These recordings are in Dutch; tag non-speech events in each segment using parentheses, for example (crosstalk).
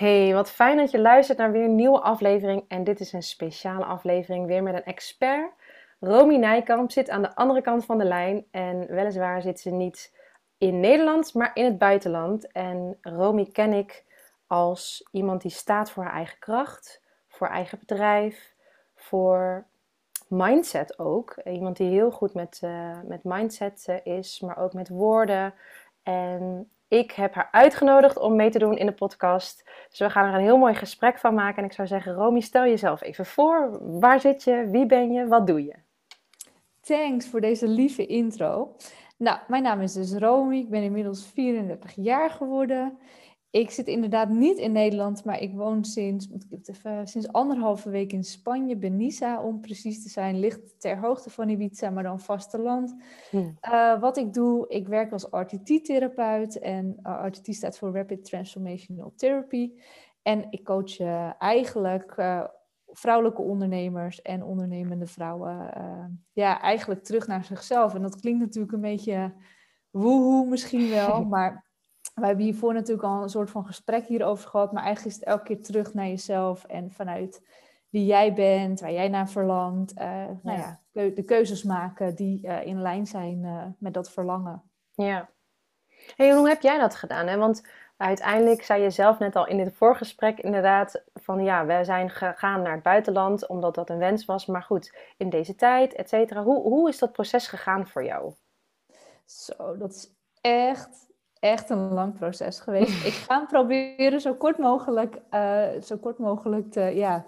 Hey, wat fijn dat je luistert naar weer een nieuwe aflevering. En dit is een speciale aflevering, weer met een expert. Romy Nijkamp zit aan de andere kant van de lijn. En weliswaar zit ze niet in Nederland, maar in het buitenland. En Romy ken ik als iemand die staat voor haar eigen kracht, voor eigen bedrijf, voor mindset ook. Iemand die heel goed met, uh, met mindset uh, is, maar ook met woorden. En ik heb haar uitgenodigd om mee te doen in de podcast. Dus we gaan er een heel mooi gesprek van maken. En ik zou zeggen, Romy, stel jezelf even voor. Waar zit je? Wie ben je? Wat doe je? Thanks voor deze lieve intro. Nou, mijn naam is dus Romy. Ik ben inmiddels 34 jaar geworden. Ik zit inderdaad niet in Nederland, maar ik woon sinds, moet ik even, sinds anderhalve week in Spanje, Benissa om precies te zijn. Ligt ter hoogte van Ibiza, maar dan vasteland. Hmm. Uh, wat ik doe, ik werk als RTT-therapeut en uh, RTT staat voor Rapid Transformational Therapy. En ik coach uh, eigenlijk vrouwelijke ondernemers en ondernemende vrouwen, ja, eigenlijk terug naar zichzelf. En dat klinkt natuurlijk een beetje woehoe misschien wel, (laughs) maar we hebben hiervoor natuurlijk al een soort van gesprek hierover gehad, maar eigenlijk is het elke keer terug naar jezelf en vanuit wie jij bent, waar jij naar verlangt. Uh, Nou ja, de keuzes maken die uh, in lijn zijn uh, met dat verlangen. Ja. Hey, hoe heb jij dat gedaan? Hè? Want uiteindelijk zei je zelf net al in dit voorgesprek inderdaad van ja, we zijn gegaan naar het buitenland omdat dat een wens was. Maar goed, in deze tijd, et cetera. Hoe, hoe is dat proces gegaan voor jou? Zo, dat is echt echt een lang proces geweest. ik ga proberen zo kort mogelijk, uh, zo kort mogelijk te, ja,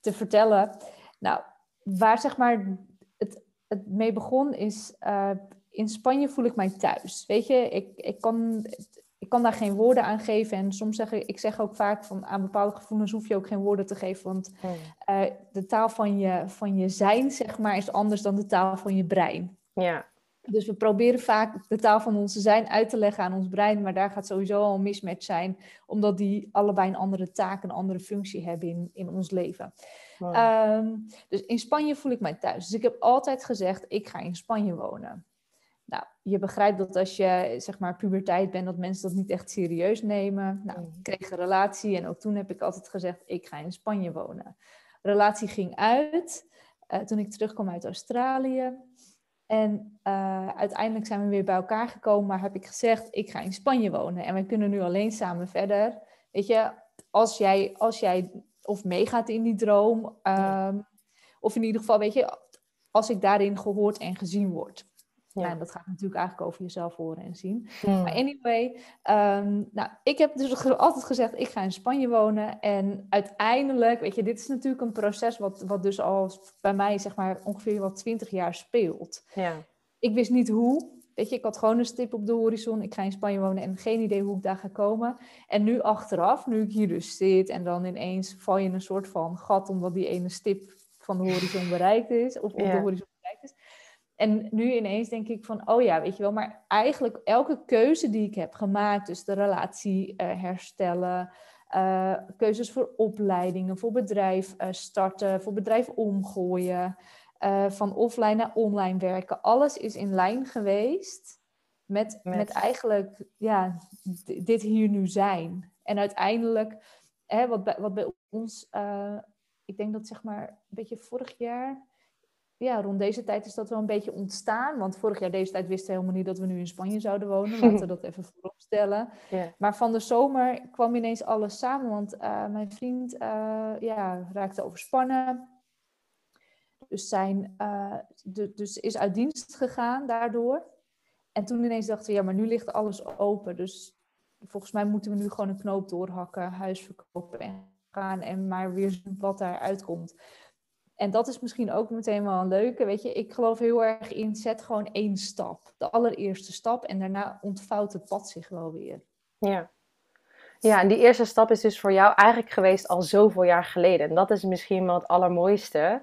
te vertellen. Nou, waar zeg maar het, het mee begon is, uh, in Spanje voel ik mij thuis. Weet je, ik, ik, kan, ik kan daar geen woorden aan geven. En soms zeg ik, ik zeg ook vaak van aan bepaalde gevoelens hoef je ook geen woorden te geven. Want uh, de taal van je, van je zijn, zeg maar, is anders dan de taal van je brein. Ja. Dus we proberen vaak de taal van onze zijn uit te leggen aan ons brein, maar daar gaat sowieso al een mismatch zijn, omdat die allebei een andere taak, een andere functie hebben in, in ons leven. Ehm, dus in Spanje voel ik mij thuis. Dus ik heb altijd gezegd, ik ga in Spanje wonen. Nou, je begrijpt dat als je zeg maar puberteit bent, dat mensen dat niet echt serieus nemen. Nou, ik kreeg een relatie en ook toen heb ik altijd gezegd, ik ga in Spanje wonen. relatie ging uit uh, toen ik terugkwam uit Australië. En uh, uiteindelijk zijn we weer bij elkaar gekomen, maar heb ik gezegd, ik ga in Spanje wonen en we kunnen nu alleen samen verder. Weet je, als jij, als jij of meegaat in die droom, um, of in ieder geval, weet je, als ik daarin gehoord en gezien word. Ja. Nou, dat gaat natuurlijk eigenlijk over jezelf horen en zien. Maar anyway, um, nou, ik heb dus altijd gezegd, ik ga in Spanje wonen. En uiteindelijk, weet je, dit is natuurlijk een proces wat, wat dus al bij mij, zeg maar, ongeveer wat twintig jaar speelt. Ja. Ik wist niet hoe. Weet je, ik had gewoon een stip op de horizon. Ik ga in Spanje wonen en geen idee hoe ik daar ga komen. En nu achteraf, nu ik hier dus zit en dan ineens val je in een soort van gat omdat die ene stip van de horizon bereikt is. Of op ja. de horizon bereikt is en nu ineens denk ik van, oh ja, weet je wel, maar eigenlijk elke keuze die ik heb gemaakt, dus de relatie uh, herstellen, uh, keuzes voor opleidingen, voor bedrijf uh, starten, voor bedrijf omgooien, van offline naar online werken, alles is in lijn geweest met, met... met eigenlijk ja, dit hier nu zijn. En uiteindelijk, hè, wat, bij, wat bij ons, ik denk dat zeg maar een beetje vorig jaar ja, rond deze tijd is dat wel een beetje ontstaan. Want vorig jaar deze tijd wisten we helemaal niet dat we nu in Spanje zouden wonen. Laten we (laughs) dat even voorop stellen. Maar van de zomer kwam ineens alles samen. Want uh, mijn vriend uh, ja, raakte overspannen. Dus, zijn, uh, de, dus is uit dienst gegaan daardoor. En toen ineens dachten we, ja, maar nu ligt alles open. Dus volgens mij moeten we nu gewoon een knoop doorhakken, huis verkopen en gaan. En maar weer zien wat daaruit komt. En dat is misschien ook meteen wel een leuke. Weet je, ik geloof heel erg in zet gewoon één stap. De allereerste stap. En daarna ontvouwt het pad zich wel weer. Ja. Ja, en die eerste stap is dus voor jou eigenlijk geweest al zoveel jaar geleden. En dat is misschien wel het allermooiste.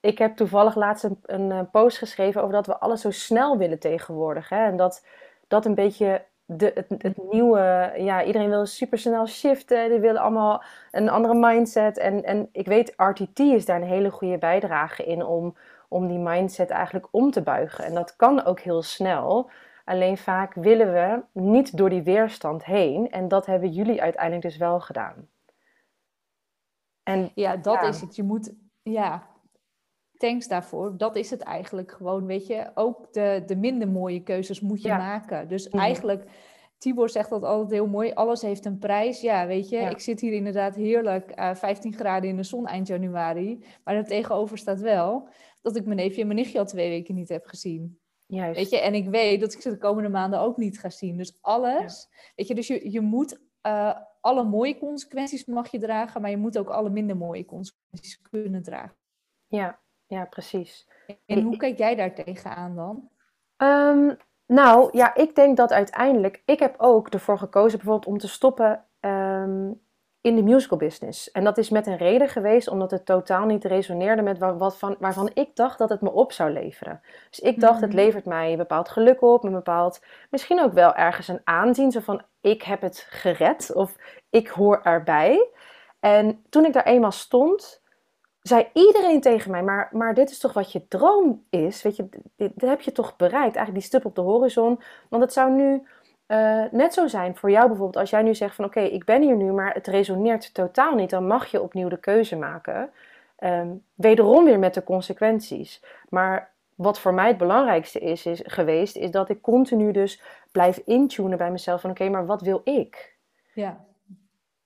Ik heb toevallig laatst een, een eh, post geschreven over dat we alles zo snel willen tegenwoordig. Hè? En dat dat een beetje de, het, het, nieuwe, ja, iedereen wil supersnel shiften, die willen allemaal een andere mindset. En, en ik weet, RTT is daar een hele goede bijdrage in om, om die mindset eigenlijk om te buigen. En dat kan ook heel snel. Alleen vaak willen we niet door die weerstand heen. En dat hebben jullie uiteindelijk dus wel gedaan. En Ja, dat Ja. is het. Je moet, ja, thanks daarvoor. Dat is het eigenlijk gewoon, weet je. Ook de, de minder mooie keuzes moet je Ja. maken. Dus Mhm. eigenlijk, Tibor zegt dat altijd heel mooi, alles heeft een prijs. Ja, weet je, Ja. ik zit hier inderdaad heerlijk, eh 15 graden in de zon eind januari. Maar er tegenover staat wel dat ik mijn neefje en mijn nichtje al twee weken niet heb gezien. juist. Weet je, en ik weet dat ik ze de komende maanden ook niet ga zien. Dus alles, weet je, dus je, je moet eh, alle mooie consequenties mag je dragen, maar je moet ook alle minder mooie consequenties kunnen dragen. Ja, ja, precies. En hoe kijk jij daar tegenaan dan? Ehm, nou, ja, ik denk dat uiteindelijk... Ik heb ook ervoor gekozen bijvoorbeeld om te stoppen ehm, in de musical business. En dat is met een reden geweest, omdat het totaal niet resoneerde met wa- wat van, waarvan ik dacht dat het me op zou leveren. Dus ik dacht, het Mhm. levert mij een bepaald geluk op, een bepaald... Misschien ook wel ergens een aanzien, zo van, ik heb het gered of ik hoor erbij. En toen ik daar eenmaal stond, zei iedereen tegen mij, maar, maar dit is toch wat je droom is? Weet je, dit, heb je toch bereikt? Eigenlijk die stip op de horizon. Want het zou nu eh, net zo zijn voor jou bijvoorbeeld, als jij nu zegt van oké, ik ben hier nu, maar het resoneert totaal niet, dan mag je opnieuw de keuze maken. Ehm, wederom weer met de consequenties. Maar wat voor mij het belangrijkste is, is geweest, is dat ik continu dus blijf intunen bij mezelf van oké, maar wat wil ik? Ja,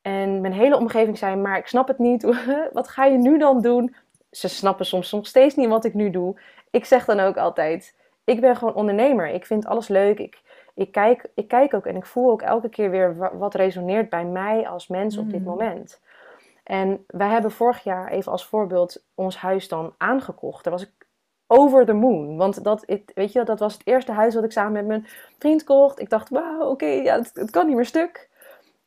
En mijn hele omgeving zei, maar ik snap het niet. (laughs) Wat ga je nu dan doen? Ze snappen soms nog steeds niet wat ik nu doe. Ik zeg dan ook altijd, ik ben gewoon ondernemer. Ik vind alles leuk. Ik, ik, kijk, ik kijk ook en ik voel ook elke keer weer wa- wat resoneert bij mij als mens op dit Mhm. moment. En wij hebben vorig jaar, even als voorbeeld, ons huis dan aangekocht. Daar was ik over the moon. Want dat, weet je, dat was het eerste huis wat ik samen met mijn vriend kocht. Ik dacht, wauw, oké, ja, het, het kan niet meer stuk.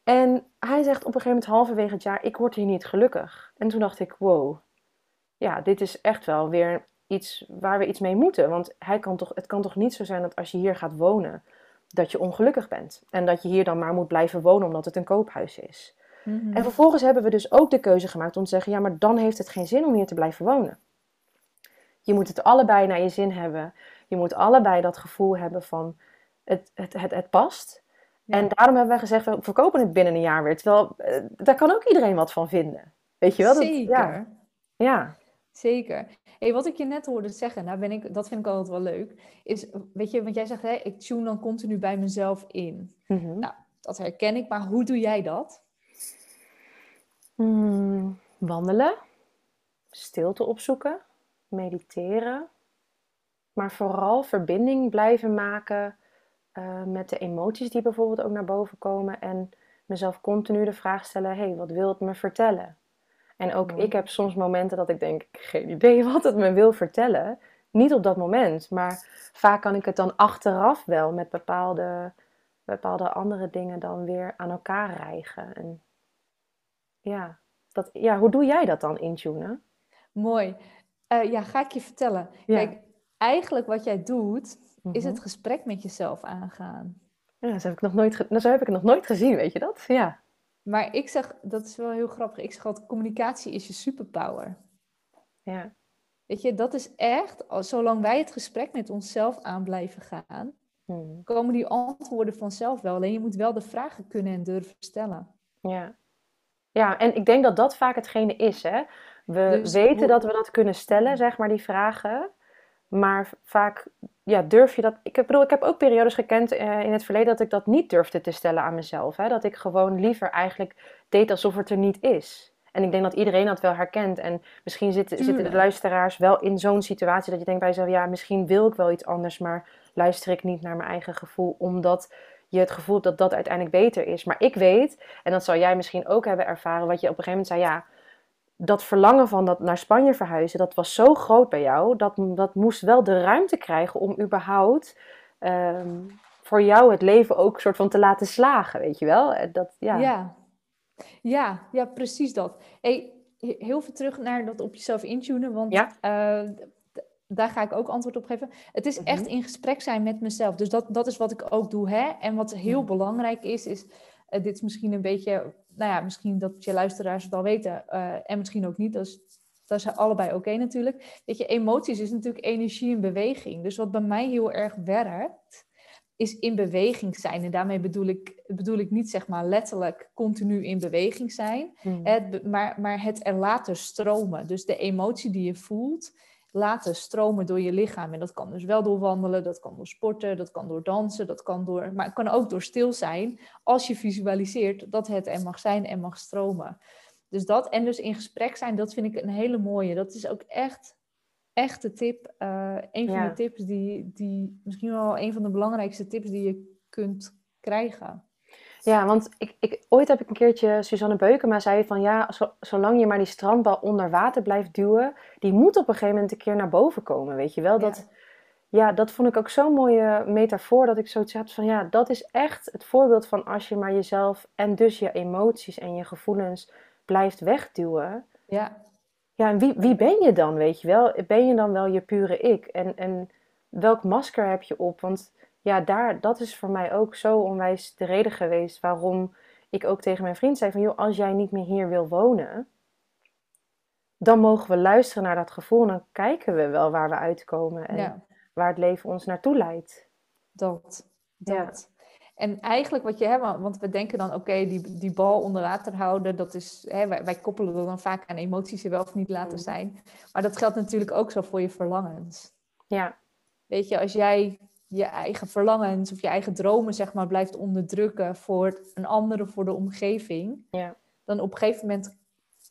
En hij zegt op een gegeven moment halverwege het jaar, ik word hier niet gelukkig. En toen dacht ik, wow, ja, dit is echt wel weer iets waar we iets mee moeten. Want hij kan toch, het kan toch niet zo zijn dat als je hier gaat wonen, dat je ongelukkig bent. En dat je hier dan maar moet blijven wonen omdat het een koophuis is. Mhm. En vervolgens hebben we dus ook de keuze gemaakt om te zeggen, ja, maar dan heeft het geen zin om hier te blijven wonen. Je moet het allebei naar je zin hebben. Je moet allebei dat gevoel hebben van het, het, het, het past. Ja. En daarom hebben wij gezegd, we verkopen het binnen een jaar weer. Terwijl, eh, daar kan ook iedereen wat van vinden. Weet je wel? Dat- Zeker. ja, ja. Zeker. Hey, wat ik je net hoorde zeggen, nou ben ik, dat vind ik altijd wel leuk, is, weet je, want jij zegt, hè, ik tune dan continu bij mezelf in. Mhm. Nou, dat herken ik, maar hoe doe jij dat? Hmm, wandelen, stilte opzoeken, mediteren, maar vooral verbinding blijven maken eh, met de emoties die bijvoorbeeld ook naar boven komen en mezelf continu de vraag stellen: hey, wat wil het me vertellen? En ook Mooi. ik heb soms momenten dat ik denk: geen idee (laughs) wat het me wil vertellen. Niet op dat moment, maar vaak kan ik het dan achteraf wel met bepaalde, bepaalde andere dingen dan weer aan elkaar rijgen. En ja, dat, ja, hoe doe jij dat dan intunen? Mooi. Eh, ja, ga ik je vertellen. Ja. Kijk, eigenlijk wat jij doet, is Mhm. het gesprek met jezelf aangaan. Ja, zo heb ik, nog nooit ge- zo heb ik het nog nooit gezien, weet je dat? Ja. Maar ik zeg, dat is wel heel grappig, ik zeg altijd, communicatie is je superpower. Ja. Weet je, dat is echt, zolang wij het gesprek met onszelf aan blijven gaan, Hmm. komen die antwoorden vanzelf wel. Alleen je moet wel de vragen kunnen en durven stellen. Ja. Ja, en ik denk dat dat vaak hetgene is, hè. We Dus weten dat we dat kunnen stellen, zeg maar, die vragen. Maar vaak, ja, durf je dat... Ik bedoel, ik heb ook periodes gekend eh, in het verleden dat ik dat niet durfde te stellen aan mezelf. Hè? Dat ik gewoon liever eigenlijk deed alsof het er niet is. En ik denk dat iedereen dat wel herkent. En misschien zitten, zitten de luisteraars wel in zo'n situatie dat je denkt bij jezelf... Ja, misschien wil ik wel iets anders, maar luister ik niet naar mijn eigen gevoel. Omdat je het gevoel hebt dat dat uiteindelijk beter is. Maar ik weet, en dat zal jij misschien ook hebben ervaren... wat je op een gegeven moment zei, ja dat verlangen van dat naar Spanje verhuizen, dat was zo groot bij jou. Dat, dat moest wel de ruimte krijgen om überhaupt ehm, voor jou het leven ook soort van te laten slagen, weet je wel? Eh, Dat, ja. Ja, ja, ja, precies dat. Hey, he- heel veel terug naar dat op jezelf intunen, want Ja. eh, daar ga ik ook antwoord op geven. Het is echt Mhm. in gesprek zijn met mezelf. Dus dat, dat is wat ik ook doe. Hè? En wat heel belangrijk is, is, eh, dit is misschien een beetje, nou ja, misschien dat je luisteraars het al weten eh, en misschien ook niet. Dat is, dat is allebei oké natuurlijk. Weet je, emoties is natuurlijk energie en beweging. Dus wat bij mij heel erg werkt, is in beweging zijn. En daarmee bedoel ik, bedoel ik niet zeg maar letterlijk continu in beweging zijn, Hmm. maar, maar het er laten stromen. Dus de emotie die je voelt, laten stromen door je lichaam. En dat kan dus wel door wandelen, dat kan door sporten, dat kan door dansen, dat kan door, maar het kan ook door stil zijn als je visualiseert dat het er mag zijn en mag stromen. Dus dat en dus in gesprek zijn, dat vind ik een hele mooie. Dat is ook echt, echt de tip. eh een van Ja. de tips die, die misschien wel een van de belangrijkste tips die je kunt krijgen. Ja, want ik, ik, ooit heb ik een keertje Suzanne Beukema zei van ja, zo- zolang je maar die strandbal onder water blijft duwen, die moet op een gegeven moment een keer naar boven komen, weet je wel? Dat, ja, dat vond ik ook zo'n mooie metafoor dat ik zoiets had van ja, dat is echt het voorbeeld van als je maar jezelf en dus je emoties en je gevoelens blijft wegduwen. Ja, Ja, en wie, wie ben je dan, weet je wel? Ben je dan wel je pure ik? En, en welk masker heb je op? Want ja, daar, dat is voor mij ook zo onwijs de reden geweest waarom ik ook tegen mijn vriend zei van... joh, als jij niet meer hier wil wonen, dan mogen we luisteren naar dat gevoel... en dan kijken we wel waar we uitkomen en ja. waar het leven ons naartoe leidt. Dat. dat. Ja. En eigenlijk wat je hebt, want we denken dan, oké, die, die bal onder water houden, dat is, hè, wij, wij koppelen dat dan vaak aan emoties die wel of niet laten Mm. zijn. Maar dat geldt natuurlijk ook zo voor je verlangens. Ja, Weet je, als jij je eigen verlangens of je eigen dromen, zeg maar, blijft onderdrukken voor een andere, voor de omgeving, ja, dan op een gegeven moment,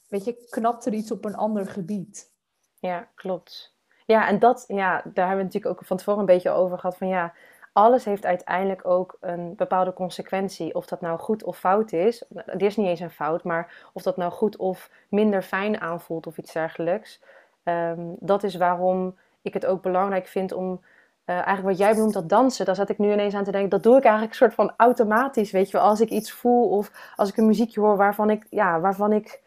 weet je, knapt er iets op een ander gebied. ja, klopt. Ja, en dat, ja, daar hebben we natuurlijk ook van tevoren een beetje over gehad van ja... alles heeft uiteindelijk ook een bepaalde consequentie. Of dat nou goed of fout is. Er is niet eens een fout, maar of dat nou goed of minder fijn aanvoelt of iets dergelijks. Ehm, dat is waarom ik het ook belangrijk vind om. Eh, eigenlijk wat jij benoemt, dat dansen, daar zat ik nu ineens aan te denken. Dat doe ik eigenlijk een soort van automatisch. Weet je wel, als ik iets voel of als ik een muziekje hoor waarvan ik, ja, waarvan ik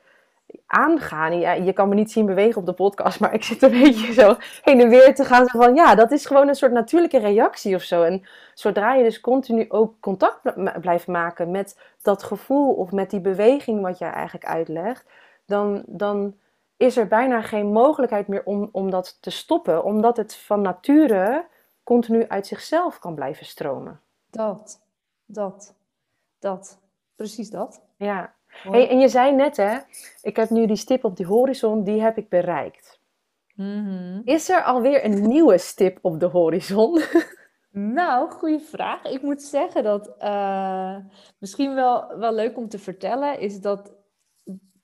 aanga. Je kan me niet zien bewegen op de podcast, maar ik zit een (laughs) beetje zo heen en weer te gaan. Van, ja, dat is gewoon een soort natuurlijke reactie of zo. En zodra je dus continu ook contact bl- blijft maken met dat gevoel of met die beweging wat jij eigenlijk uitlegt, dan, dan is er bijna geen mogelijkheid meer om, om dat te stoppen, omdat het van nature continu uit zichzelf kan blijven stromen. Dat, dat, dat. Precies dat. Ja. Hey, en je zei net hè, ik heb nu die stip op die horizon, die heb ik bereikt. Mhm. Is er alweer een nieuwe stip op de horizon? (laughs) Nou, goede vraag. Ik moet zeggen dat eh, misschien wel, wel leuk om te vertellen is dat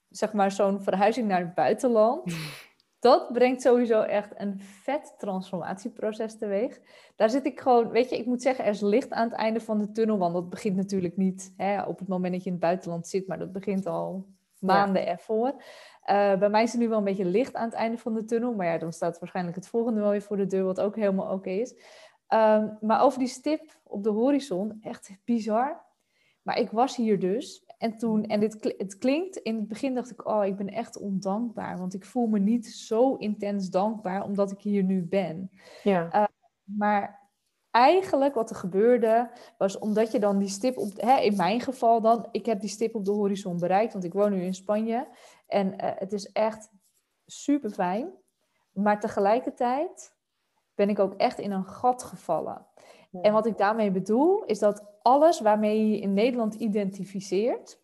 zeg maar zo'n verhuizing naar het buitenland, (laughs) dat brengt sowieso echt een vet transformatieproces teweeg. Daar zit ik gewoon, weet je, ik moet zeggen, er is licht aan het einde van de tunnel, want dat begint natuurlijk niet hè, op het moment dat je in het buitenland zit, maar dat begint al maanden ervoor. Eh, bij mij is er nu wel een beetje licht aan het einde van de tunnel, maar ja, dan staat waarschijnlijk het volgende wel weer voor de deur, wat ook helemaal oké is. Ehm, maar over die stip op de horizon, echt bizar. Maar ik was hier dus. En toen, en dit, het klinkt, in het begin dacht ik, oh, ik ben echt ondankbaar. Want ik voel me niet zo intens dankbaar omdat ik hier nu ben. Ja, Maar eigenlijk wat er gebeurde, was omdat je dan die stip op, hè, in mijn geval dan, ik heb die stip op de horizon bereikt, want ik woon nu in Spanje. En eh, het is echt super fijn. Maar tegelijkertijd ben ik ook echt in een gat gevallen. En wat ik daarmee bedoel, is dat alles waarmee je je in Nederland identificeert,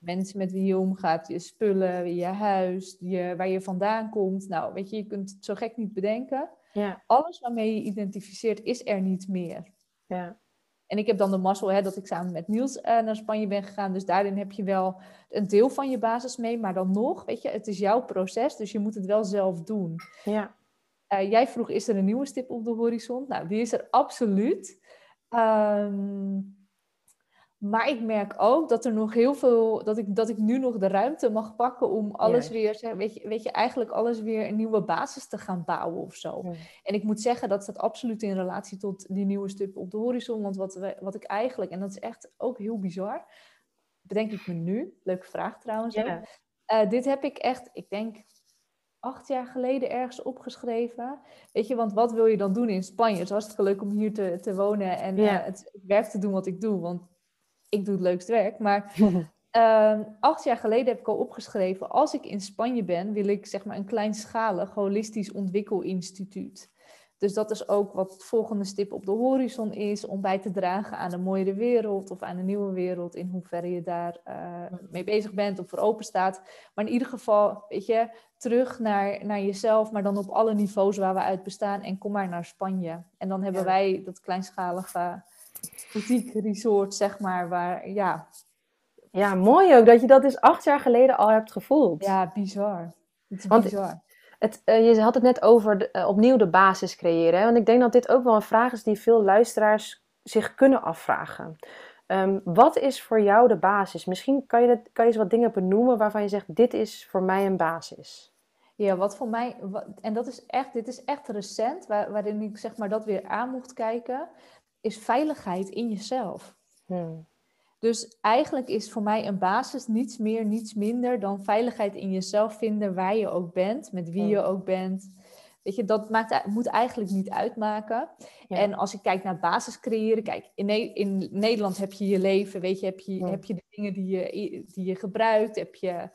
mensen met wie je omgaat, je spullen, je huis, je, waar je vandaan komt, nou weet je, je kunt het zo gek niet bedenken. ja, Alles waarmee je identificeert is er niet meer. ja, En ik heb dan de mazzel hè, dat ik samen met Niels eh, naar Spanje ben gegaan. Dus daarin heb je wel een deel van je basis mee. Maar dan nog, weet je, het is jouw proces. Dus je moet het wel zelf doen. ja, Eh, jij vroeg, is er een nieuwe stip op de horizon? Nou, die is er absoluut. Ehm, maar ik merk ook dat er nog heel veel, dat ik, dat ik nu nog de ruimte mag pakken om alles weer, weet je, weet je, eigenlijk alles weer een nieuwe basis te gaan bouwen of zo. Ja. En ik moet zeggen, dat staat absoluut in relatie tot die nieuwe stip op de horizon. Want wat, we, wat ik eigenlijk, en dat is echt ook heel bizar, bedenk ik me nu, leuke vraag trouwens. ja, Eh, dit heb ik echt, ik denk, acht jaar geleden ergens opgeschreven. Weet je, want wat wil je dan doen in Spanje? Het is hartstikke leuk om hier te, te wonen en Ja. eh, het werk te doen wat ik doe. Want ik doe het leukste werk. Maar (laughs) ehm, acht jaar geleden heb ik al opgeschreven... als ik in Spanje ben, wil ik zeg maar een kleinschalig holistisch ontwikkelinstituut. Dus dat is ook wat het volgende stip op de horizon is, om bij te dragen aan een mooiere wereld of aan een nieuwe wereld, in hoeverre je daar uh, mee bezig bent of voor open staat. Maar in ieder geval, weet je, terug naar, naar jezelf, maar dan op alle niveaus waar we uit bestaan en kom maar naar Spanje. En dan hebben wij dat kleinschalige boutique resort, zeg maar, waar, ja... Ja, mooi ook dat je dat dus acht jaar geleden al hebt gevoeld. Ja, bizar. Het is Want bizar. Het, uh, je had het net over de, uh, opnieuw de basis creëren. Hè? Want ik denk dat dit ook wel een vraag is die veel luisteraars zich kunnen afvragen. Um, wat is voor jou de basis? Misschien kan je, dat, kan je eens wat dingen benoemen waarvan je zegt: dit is voor mij een basis. Ja, wat voor mij, wat, en dat is echt, dit is echt recent, waar, waarin ik zeg maar dat weer aan mocht kijken, is veiligheid in jezelf. Hmm. Dus eigenlijk is voor mij een basis niets meer, niets minder dan veiligheid in jezelf vinden, waar je ook bent, met wie je ook bent. Weet je, dat maakt, moet eigenlijk niet uitmaken. En als ik kijk naar basis creëren, kijk, in, in, Nederland heb je je leven, weet je, heb je, heb je de dingen die je, die je gebruikt, heb je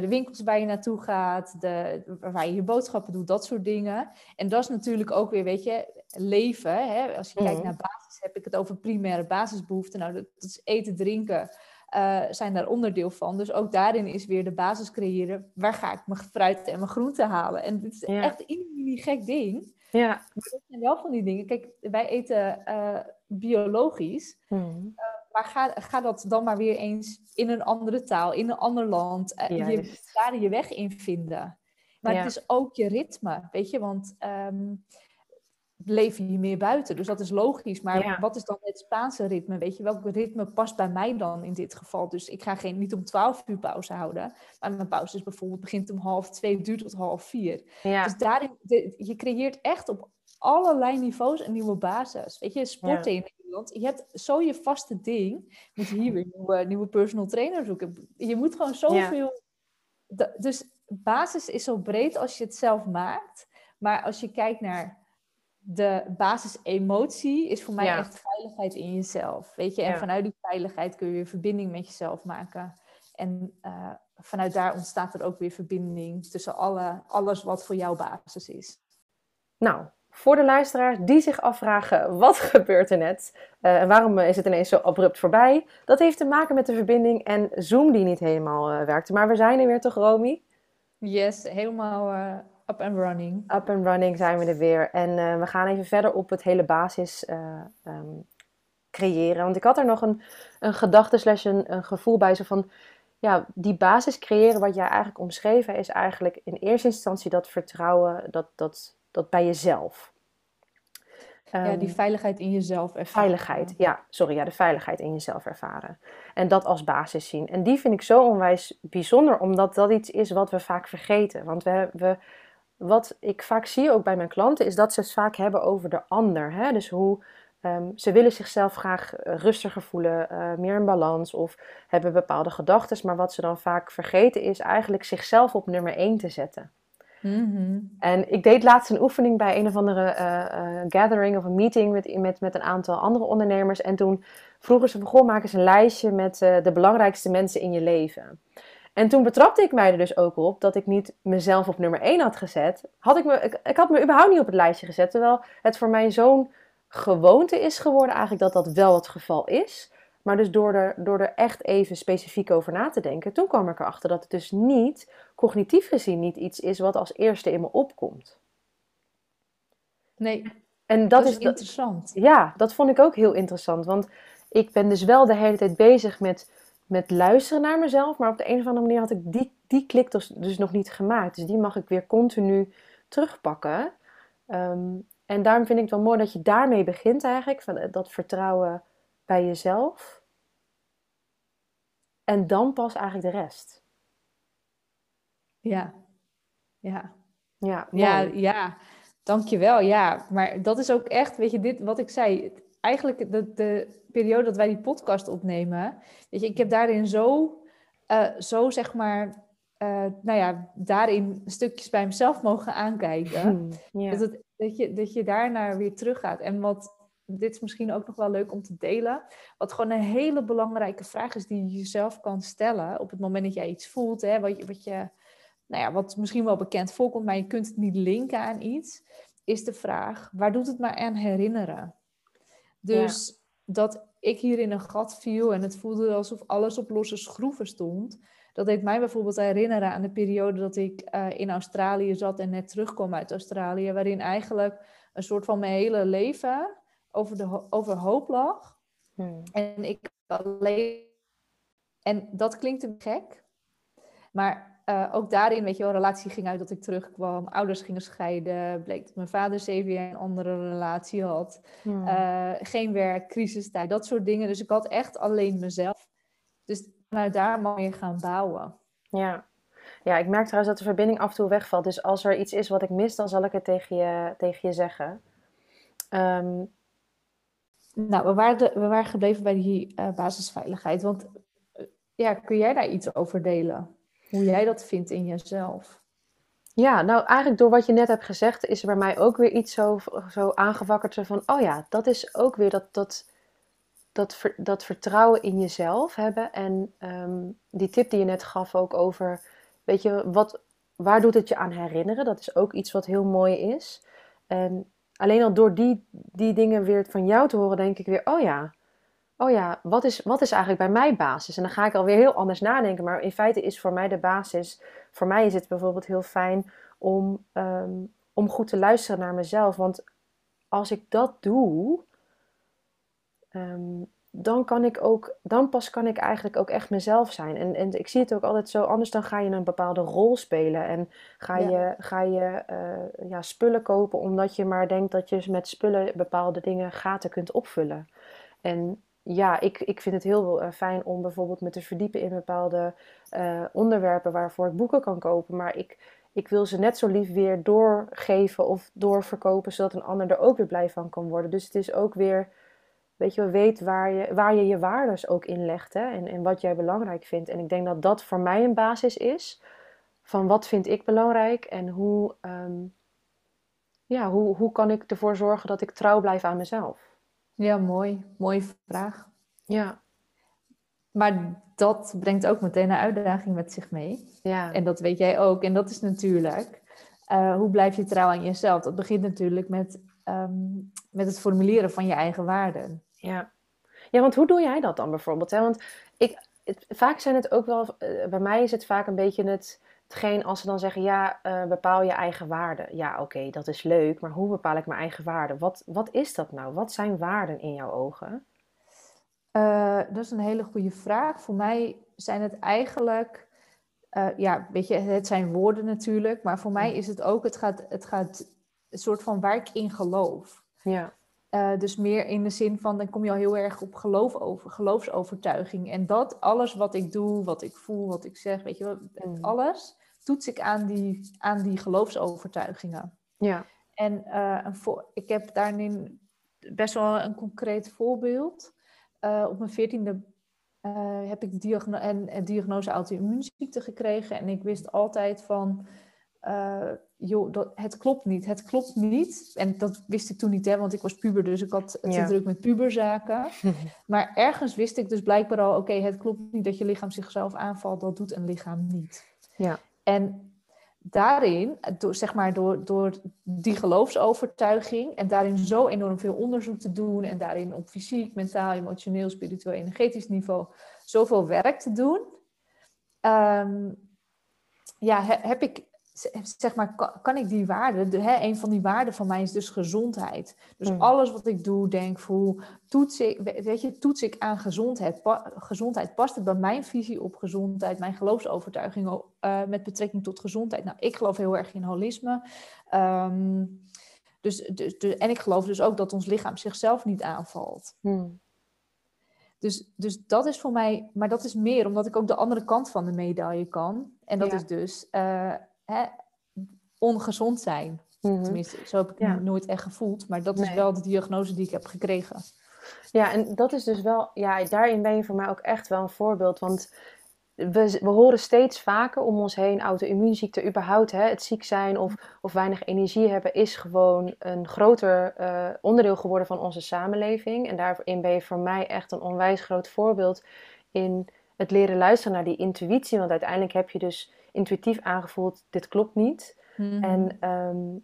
de winkels waar je naartoe gaat, de, waar je je boodschappen doet, dat soort dingen. En dat is natuurlijk ook weer, weet je, leven. Hè? Als je kijkt naar basis, heb ik het over primaire basisbehoeften. Nou, dat, is eten, drinken, uh, zijn daar onderdeel van. Dus ook daarin is weer de basis creëren. Waar ga ik mijn fruit en mijn groenten halen? En dit is echt een gek ding. Ja. Maar dat zijn wel van die dingen. Kijk, wij eten uh, biologisch. Uh, maar ga, ga dat dan maar weer eens in een andere taal, in een ander land. Uh, je daar je weg in vinden. Maar het is ook je ritme, weet je, want um, leven je meer buiten. Dus dat is logisch. Maar wat is dan het Spaanse ritme? Weet je, welk ritme past bij mij dan in dit geval? Dus ik ga geen, niet om 12 uur pauze houden. Maar mijn pauze is bijvoorbeeld begint om half twee, duurt tot half vier. Dus daarin, je creëert echt op allerlei niveaus een nieuwe basis. Weet je, sporten in Nederland. Je hebt zo je vaste ding. Je moet hier weer nieuwe, nieuwe personal trainer zoeken. Je moet gewoon zoveel... Ja. Dus basis is zo breed als je het zelf maakt. Maar als je kijkt naar de basisemotie is voor mij echt veiligheid in jezelf. Weet je, en vanuit die veiligheid kun je weer verbinding met jezelf maken. En uh, vanuit daar ontstaat er ook weer verbinding tussen alle, alles wat voor jou basis is. Nou, voor de luisteraars die zich afvragen: wat (laughs) gebeurt er net? Uh, en waarom is het ineens zo abrupt voorbij? Dat heeft te maken met de verbinding en Zoom die niet helemaal uh, werkte. Maar we zijn er weer toch, Romy? Yes, helemaal Up and running. Up and running zijn we er weer. En we gaan even verder op het hele basis um, creëren. Want ik had er nog een, een gedachte slash een, een gevoel bij. Zo van, ja, die basis creëren wat jij eigenlijk omschreven is eigenlijk in eerste instantie dat vertrouwen dat, dat, dat bij jezelf. Ja, die ehm, veiligheid in jezelf ervaren. Veiligheid, ja, sorry, ja, de veiligheid in jezelf ervaren. En dat als basis zien. En die vind ik zo onwijs bijzonder, omdat dat iets is wat we vaak vergeten. Want we, we, wat ik vaak zie ook bij mijn klanten, is dat ze het vaak hebben over de ander. Hè? Dus hoe um, ze willen zichzelf graag eh, rustiger voelen, uh, meer in balans of hebben bepaalde gedachten. Maar wat ze dan vaak vergeten is eigenlijk zichzelf op nummer 1 te zetten. Mm-hmm. En ik deed laatst een oefening bij een of andere uh, gathering of een meeting met, met, een aantal andere ondernemers. En toen vroegen ze: Goh, maak eens een lijstje met de belangrijkste mensen in je leven. En toen betrapte ik mij er dus ook op dat ik niet mezelf op nummer 1 had gezet. Had ik, me, ik, ik had me überhaupt niet op het lijstje gezet. Terwijl het voor mij zo'n gewoonte is geworden eigenlijk dat dat wel het geval is. Maar dus door er, door er echt even specifiek over na te denken, toen kwam ik erachter dat het dus niet, cognitief gezien, niet iets is wat als eerste in me opkomt. Nee, en dat, dat is, is interessant. Ja, dat vond ik ook heel interessant. Want ik ben dus wel de hele tijd bezig met met luisteren naar mezelf. Maar op de een of andere manier had ik die, die klik dus, dus nog niet gemaakt. Dus die mag ik weer continu terugpakken. Ehm, en daarom vind ik het wel mooi dat je daarmee begint eigenlijk. Van dat vertrouwen bij jezelf. En dan pas eigenlijk de rest. Ja, ja. Ja, mooi. ja, ja. Dankjewel. Ja, maar dat is ook echt, weet je, dit wat ik zei. Eigenlijk de, de periode dat wij die podcast opnemen, weet je, ik heb daarin zo, uh, zo zeg maar, uh, nou ja, daarin stukjes bij mezelf mogen aankijken. Hmm, dat, het, dat, je, dat je daarnaar weer teruggaat. En wat, dit is misschien ook nog wel leuk om te delen, wat gewoon een hele belangrijke vraag is die je jezelf kan stellen op het moment dat jij iets voelt, hè, wat, je, wat, je, nou ja, wat misschien wel bekend voorkomt, maar je kunt het niet linken aan iets is de vraag, waar doet het mij aan herinneren? Dus dat ik hier in een gat viel en het voelde alsof alles op losse schroeven stond. Dat deed mij bijvoorbeeld herinneren aan de periode dat ik eh, in Australië zat en net terugkwam uit Australië, waarin eigenlijk een soort van mijn hele leven over de overhoop lag. Hmm. En ik alleen. En dat klinkt een gek, maar uh, ook daarin, weet je wel, relatie ging uit dat ik terugkwam. Ouders gingen scheiden. Bleek dat mijn vader zeven jaar een andere relatie had. Hmm. Uh, geen werk, crisistijd, dat soort dingen. Dus ik had echt alleen mezelf. Dus vanuit daar mag je gaan bouwen. Ja. ja, ik merk trouwens dat de verbinding af en toe wegvalt. Dus als er iets is wat ik mis, dan zal ik het tegen je, tegen je zeggen. Um... Nou, we waren, we waren gebleven bij die uh, basisveiligheid. Want ja, kun jij daar iets over delen? Hoe jij dat vindt in jezelf. Ja, nou eigenlijk door wat je net hebt gezegd, is er bij mij ook weer iets zo, zo aangewakkerd van, oh ja, dat is ook weer dat, dat, dat, dat vertrouwen in jezelf hebben. En ehm, die tip die je net gaf ook over, weet je, wat, waar doet het je aan herinneren? Dat is ook iets wat heel mooi is. En alleen al door die, die dingen weer van jou te horen, denk ik weer, oh ja, oh ja, wat is, wat is eigenlijk bij mij basis? En dan ga ik alweer heel anders nadenken. Maar in feite is voor mij de basis, voor mij is het bijvoorbeeld heel fijn om, ehm, om goed te luisteren naar mezelf. Want als ik dat doe, ehm, dan kan ik ook, dan pas kan ik eigenlijk ook echt mezelf zijn. En, en ik zie het ook altijd zo, anders dan ga je een bepaalde rol spelen. En ga je, ga je uh, ja, spullen kopen omdat je maar denkt dat je met spullen bepaalde dingen gaten kunt opvullen. En ja, ik, ik vind het heel uh, fijn om bijvoorbeeld me te verdiepen in bepaalde uh, onderwerpen waarvoor ik boeken kan kopen. Maar ik, ik wil ze net zo lief weer doorgeven of doorverkopen, zodat een ander er ook weer blij van kan worden. Dus het is ook weer, weet je, weet waar je waar je, je waardes ook in legt hè? En, en wat jij belangrijk vindt. En ik denk dat dat voor mij een basis is van wat vind ik belangrijk en hoe, um, ja, hoe, hoe kan ik ervoor zorgen dat ik trouw blijf aan mezelf. Ja, mooi. Mooie vraag. Ja. Maar dat brengt ook meteen een uitdaging met zich mee. Ja. En dat weet jij ook. En dat is natuurlijk, uh, hoe blijf je trouw aan jezelf? Dat begint natuurlijk met, um, met het formuleren van je eigen waarden. Ja. ja, want hoe doe jij dat dan bijvoorbeeld? Hè? Want ik, het, vaak zijn het ook wel, uh, bij mij is het vaak een beetje het hetgeen als ze dan zeggen, ja, uh, bepaal je eigen waarde. Ja, oké, dat is leuk, maar hoe bepaal ik mijn eigen waarde? Wat, wat is dat nou? Wat zijn waarden in jouw ogen? Uh, dat is een hele goede vraag. Voor mij zijn het eigenlijk, uh, ja, weet je, het zijn woorden natuurlijk, maar voor mij is het ook, het gaat, het gaat een soort van waar ik in geloof. Ja. Uh, dus meer in de zin van, dan kom je al heel erg op geloof over, geloofsovertuiging. En dat, alles wat ik doe, wat ik voel, wat ik zeg, weet je mm. alles, toets ik aan die, aan die geloofsovertuigingen. Ja. En uh, ik heb daarin best wel een concreet voorbeeld. Uh, op mijn veertiende uh, heb ik de diagno en, diagnose auto-immuunziekte gekregen. En ik wist altijd van, joh, dat, het klopt niet, het klopt niet. En dat wist ik toen niet, hè, want ik was puber, dus ik had het ja. druk met puberzaken. (laughs) maar ergens wist ik dus blijkbaar al, oké, het klopt niet dat je lichaam zichzelf aanvalt, dat doet een lichaam niet. Ja. En daarin, door, zeg maar door, door die geloofsovertuiging en daarin zo enorm veel onderzoek te doen en daarin op fysiek, mentaal, emotioneel, spiritueel, energetisch niveau zoveel werk te doen, um, ja, heb ik zeg maar, kan, ik die waarden, de, hè, een van die waarden van mij is dus gezondheid. Dus mm. alles wat ik doe, denk, voel, toets ik, weet je, toets ik aan gezondheid. gezondheid, past het bij mijn visie op gezondheid, mijn geloofsovertuiging uh, met betrekking tot gezondheid? Nou, ik geloof heel erg in holisme. Um, dus, dus, dus, en ik geloof dus ook dat ons lichaam zichzelf niet aanvalt. Mm. Dus, dus dat is voor mij, maar dat is meer omdat ik ook de andere kant van de medaille kan. En dat is dus uh, hè, ongezond zijn. Mhm. Tenminste, zo heb ik het nooit echt gevoeld. Maar dat is wel de diagnose die ik heb gekregen. Ja, en dat is dus wel, ja, daarin ben je voor mij ook echt wel een voorbeeld. Want we, we horen steeds vaker om ons heen auto-immuunziekte, überhaupt hè, het ziek zijn of, of weinig energie hebben, is gewoon een groter uh, onderdeel geworden van onze samenleving. En daarin ben je voor mij echt een onwijs groot voorbeeld in het leren luisteren naar die intuïtie. Want uiteindelijk heb je dus intuïtief aangevoeld, dit klopt niet. Mhm. En ehm,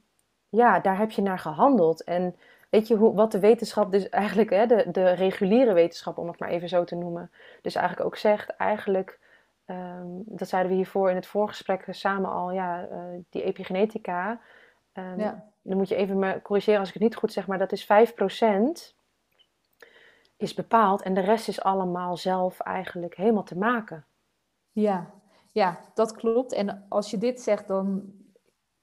ja, daar heb je naar gehandeld. En weet je hoe, wat de wetenschap dus eigenlijk, hè, de, de reguliere wetenschap, om het maar even zo te noemen, dus eigenlijk ook zegt, eigenlijk, ehm, dat zeiden we hiervoor in het voorgesprek samen al, ja, uh, die epigenetica, um, ja. dan moet je even me corrigeren als ik het niet goed zeg, maar dat is 5% is bepaald en de rest is allemaal zelf eigenlijk helemaal te maken. Ja, ja, dat klopt. En als je dit zegt, dan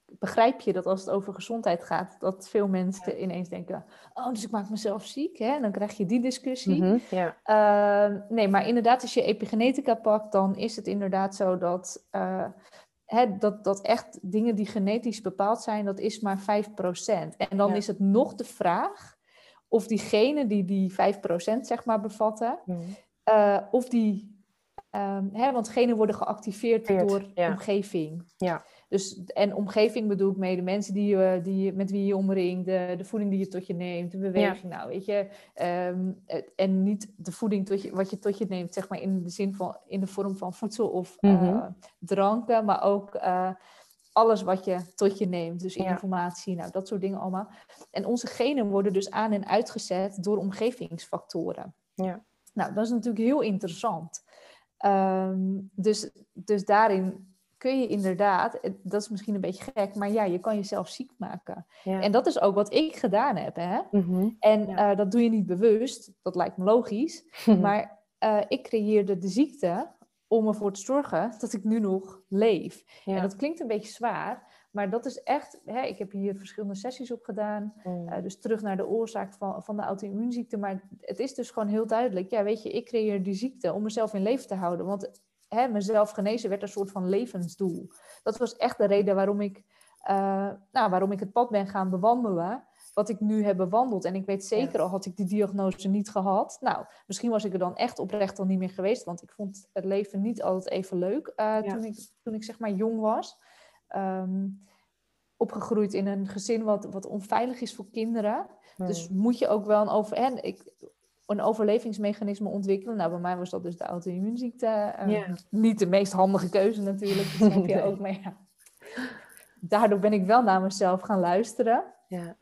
begrijp je dat als het over gezondheid gaat, dat veel mensen ineens denken: Oh, dus ik maak mezelf ziek. Hè? En dan krijg je die discussie. Mhm. Ehm, nee, maar inderdaad, als je epigenetica pakt, dan is het inderdaad zo dat. Uh, hè, dat, dat echt dingen die genetisch bepaald zijn, dat is maar 5%. En dan is het nog de vraag of die genen die die 5% zeg maar bevatten, mhm. uh, of die Um, hè, want genen worden geactiveerd door omgeving. Ja. Dus, en omgeving bedoel ik mee de mensen die je, die, met wie je omringt, de, de voeding die je tot je neemt, de beweging. Nou, weet je. Ehm, en niet de voeding tot je, wat je tot je neemt, zeg maar in de zin van in de vorm van voedsel of mm dranken, maar ook uh, alles wat je tot je neemt. Dus informatie, nou, dat soort dingen allemaal. En onze genen worden dus aan en uitgezet door omgevingsfactoren. Ja. Nou, dat is natuurlijk heel interessant. Ehm, dus, dus daarin kun je inderdaad, dat is misschien een beetje gek, maar ja, je kan jezelf ziek maken. En dat is ook wat ik gedaan heb. Hè? Mhm. En eh, dat doe je niet bewust, dat lijkt me logisch. (laughs) maar uh, ik creëerde de ziekte om ervoor te zorgen dat ik nu nog leef. En dat klinkt een beetje zwaar, maar dat is echt, hè, ik heb hier verschillende sessies op gedaan. Mm. Eh, dus terug naar de oorzaak van, van de auto-immuunziekte. Maar het is dus gewoon heel duidelijk. Ja, weet je, ik creëer die ziekte om mezelf in leven te houden. Want hè, mezelf genezen werd een soort van levensdoel. Dat was echt de reden waarom ik, uh, nou, waarom ik het pad ben gaan bewandelen. Wat ik nu heb bewandeld. En ik weet zeker, al had ik die diagnose niet gehad. Nou, misschien was ik er dan echt oprecht al niet meer geweest. Want ik vond het leven niet altijd even leuk uh, toen, ik, toen ik zeg maar jong was. Ehm, opgegroeid in een gezin wat, wat onveilig is voor kinderen. Dus moet je ook wel een, over, en ik, een overlevingsmechanisme ontwikkelen. Nou, bij mij was dat dus de auto-immuunziekte. Ehm, niet de meest handige keuze natuurlijk, dat snap je (laughs) ook. Maar ja, daardoor ben ik wel naar mezelf gaan luisteren. Ja.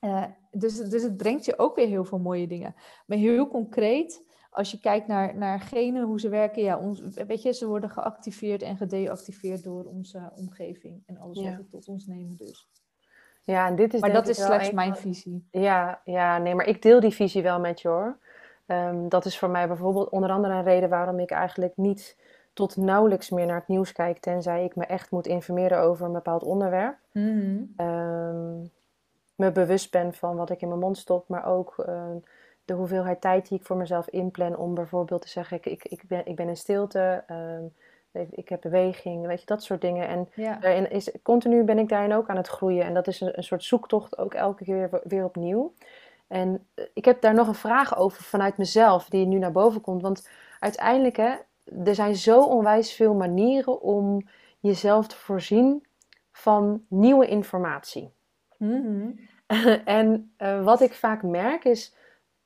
Uh, dus, dus het brengt je ook weer heel veel mooie dingen. Maar heel concreet als je kijkt naar, naar genen, hoe ze werken, ja, ons, weet je, ze worden geactiveerd en gedeactiveerd door onze omgeving en alles wat we tot ons nemen dus. Ja, en dit is maar dat is slechts mijn visie. Ja, ja, nee, maar ik deel die visie wel met je hoor. Ehm, dat is voor mij bijvoorbeeld onder andere een reden waarom ik eigenlijk niet tot nauwelijks meer naar het nieuws kijk, tenzij ik me echt moet informeren over een bepaald onderwerp. Mm me bewust ben van wat ik in mijn mond stop, maar ook uh, de hoeveelheid tijd die ik voor mezelf inplan om bijvoorbeeld te zeggen, ik, ik, ik, ben, ik ben in stilte, um, ik heb beweging, weet je, dat soort dingen. En daarin is, continu ben ik daarin ook aan het groeien. En dat is een, een soort zoektocht ook elke keer weer, weer opnieuw. En eh, ik heb daar nog een vraag over vanuit mezelf, die nu naar boven komt. Want uiteindelijk, hè, er zijn zo onwijs veel manieren om jezelf te voorzien van nieuwe informatie. Mm (laughs) en uh, wat ik vaak merk is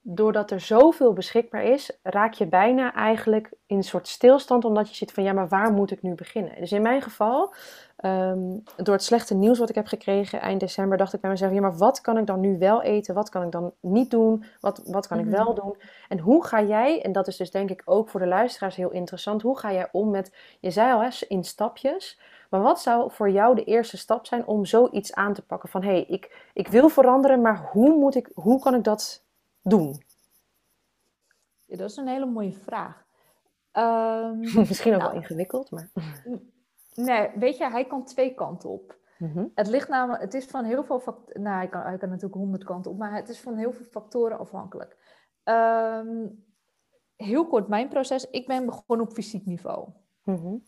doordat er zoveel beschikbaar is, raak je bijna eigenlijk in een soort stilstand, omdat je zit van ja, maar waar moet ik nu beginnen? Dus in mijn geval, ehm, door het slechte nieuws wat ik heb gekregen eind december, dacht ik bij mezelf, ja, maar wat kan ik dan nu wel eten? Wat kan ik dan niet doen? Wat, wat kan ik mhm. wel doen? En hoe ga jij, en dat is dus denk ik ook voor de luisteraars heel interessant, hoe ga jij om met, je zei al, in stapjes, maar wat zou voor jou de eerste stap zijn om zoiets aan te pakken? Van hé, hey, ik, ik wil veranderen, maar hoe, moet ik, hoe kan ik dat doen? Ja, dat is een hele mooie vraag. Um, (laughs) Misschien ook wel nou. ingewikkeld, maar. Nee, weet je, hij kan twee kanten op. Mhm. Het ligt namelijk, het is van heel veel factoren. Nou, hij kan, hij kan natuurlijk honderd kanten op, maar het is van heel veel factoren afhankelijk. Ehm, heel kort mijn proces. Ik ben begonnen op fysiek niveau. Mm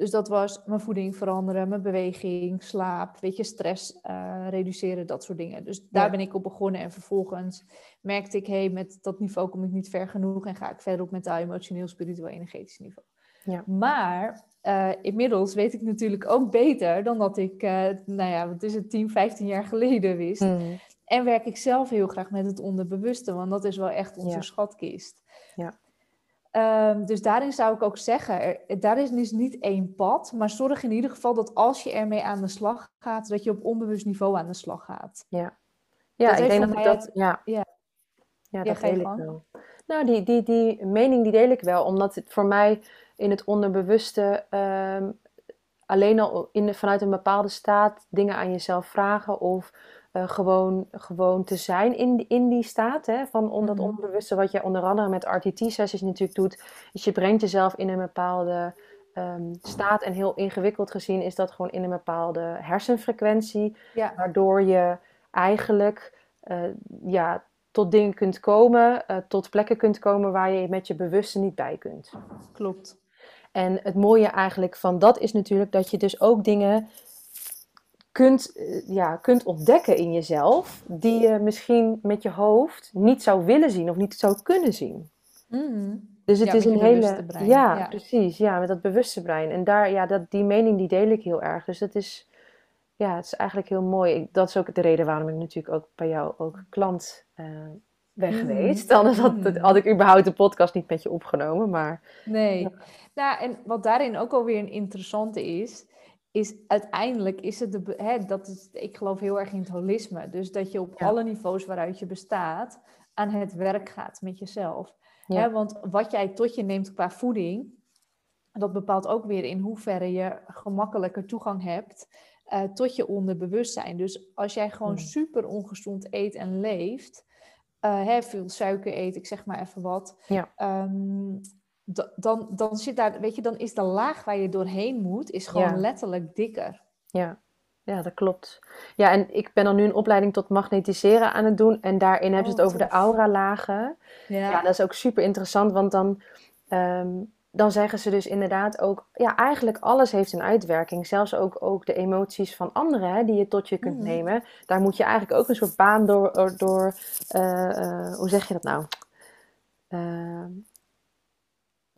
dus dat was mijn voeding veranderen, mijn beweging, slaap, weet je, stress uh, reduceren, dat soort dingen. Dus daar ben ik op begonnen en vervolgens merkte ik, hé, hey, met dat niveau kom ik niet ver genoeg en ga ik verder op mentaal, emotioneel, spiritueel, energetisch niveau. Ja. Maar uh, inmiddels weet ik natuurlijk ook beter dan dat ik, uh, nou ja, wat is het, 10, 15 jaar geleden wist. Mm. En werk ik zelf heel graag met het onderbewuste, want dat is wel echt onze schatkist. Ja. Ehm, dus daarin zou ik ook zeggen, er, daar is dus niet één pad, maar zorg in ieder geval dat als je ermee aan de slag gaat, dat je op onbewust niveau aan de slag gaat. Ja, ja ik denk dat ik dat, ja, ja. ja dat deel ik wel. Nou, die, die, die mening die deel ik wel, omdat het voor mij in het onderbewuste um, alleen al in, vanuit een bepaalde staat dingen aan jezelf vragen of uh, gewoon, gewoon te zijn in, in die staat. Hè, van on, dat mhm. onbewuste, wat je onder andere met RTT-sessies natuurlijk doet, is je brengt jezelf in een bepaalde um, staat. En heel ingewikkeld gezien is dat gewoon in een bepaalde hersenfrequentie, ja. waardoor je eigenlijk uh, ja, tot dingen kunt komen, uh, tot plekken kunt komen waar je met je bewuste niet bij kunt. Klopt. En het mooie eigenlijk van dat is natuurlijk dat je dus ook dingen kunt, eh, ja, kunt ontdekken in jezelf, die je misschien met je hoofd niet zou willen zien of niet zou kunnen zien. Mm. Dus het is een hele. Ja, ja, precies. Ja, met dat bewuste brein. En daar, ja, dat, die mening die deel ik heel erg. Dus dat is, ja, het is eigenlijk heel mooi. dat is ook de reden waarom ik natuurlijk ook bij jou ook klant uh, ben mm. geweest. Anders had, mm. had, ik überhaupt de podcast niet met je opgenomen. Maar, nee. Ja. Nou, en wat daarin ook alweer een interessante is, is uiteindelijk is het de, hè, dat is, ik geloof heel erg in het holisme. Dus dat je op alle niveaus waaruit je bestaat aan het werk gaat met jezelf. Hè, want wat jij tot je neemt qua voeding, dat bepaalt ook weer in hoeverre je gemakkelijker toegang hebt uh, tot je onderbewustzijn. Dus als jij gewoon super ongezond eet en leeft, uh, hè, veel suiker eet, ik zeg maar even wat, ja. Ehm, dan, dan zit daar, weet je, dan is de laag waar je doorheen moet, is gewoon letterlijk dikker. Ja. ja, dat klopt. Ja, en ik ben dan nu een opleiding tot magnetiseren aan het doen. En daarin hebben ze het oh, over de aura-lagen. Ja. ja. dat is ook super interessant, want dan, ehm, dan zeggen ze dus inderdaad ook, ja, eigenlijk alles heeft een uitwerking. Zelfs ook, ook de emoties van anderen hè, die je tot je kunt mm. nemen. Daar moet je eigenlijk ook een soort baan door, door uh, uh, hoe zeg je dat nou? Uh,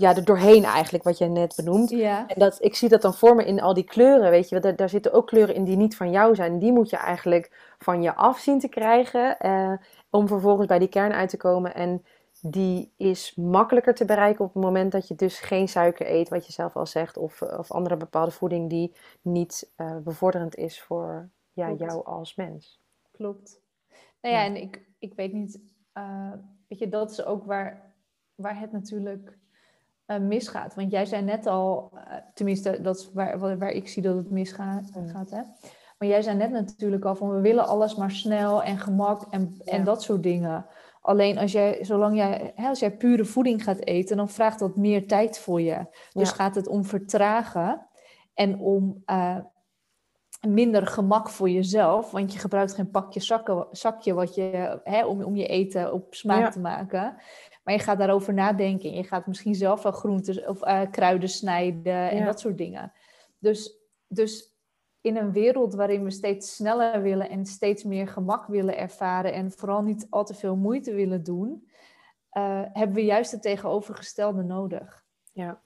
ja, er doorheen eigenlijk, wat jij net benoemt. Ja. En dat, ik zie dat dan voor me in al die kleuren, weet je. Daar, daar zitten ook kleuren in die niet van jou zijn. Die moet je eigenlijk van je af zien te krijgen. Uh, om vervolgens bij die kern uit te komen. En die is makkelijker te bereiken op het moment dat je dus geen suiker eet, wat je zelf al zegt. Of, of andere bepaalde voeding die niet uh, bevorderend is voor ja, jou als mens. Klopt. Nou ja, en ik, ik weet niet, uh, weet je, dat is ook waar, waar het natuurlijk uh, misgaat. Want jij zei net al, uh, tenminste, dat is waar, waar ik zie dat het misgaat. Mm. Gaat, hè? Maar jij zei net natuurlijk al van we willen alles maar snel en gemak en, en dat soort dingen. Alleen als jij, zolang jij, hè, als jij pure voeding gaat eten, dan vraagt dat meer tijd voor je. Dus gaat het om vertragen en om uh, minder gemak voor jezelf. Want je gebruikt geen pakje zakken, zakje wat je, hè, om, om je eten op smaak te maken. Maar je gaat daarover nadenken. Je gaat misschien zelf wel groenten of uh, kruiden snijden en dat soort dingen. Dus, dus in een wereld waarin we steeds sneller willen en steeds meer gemak willen ervaren en vooral niet al te veel moeite willen doen, uh, hebben we juist het tegenovergestelde nodig. Ja.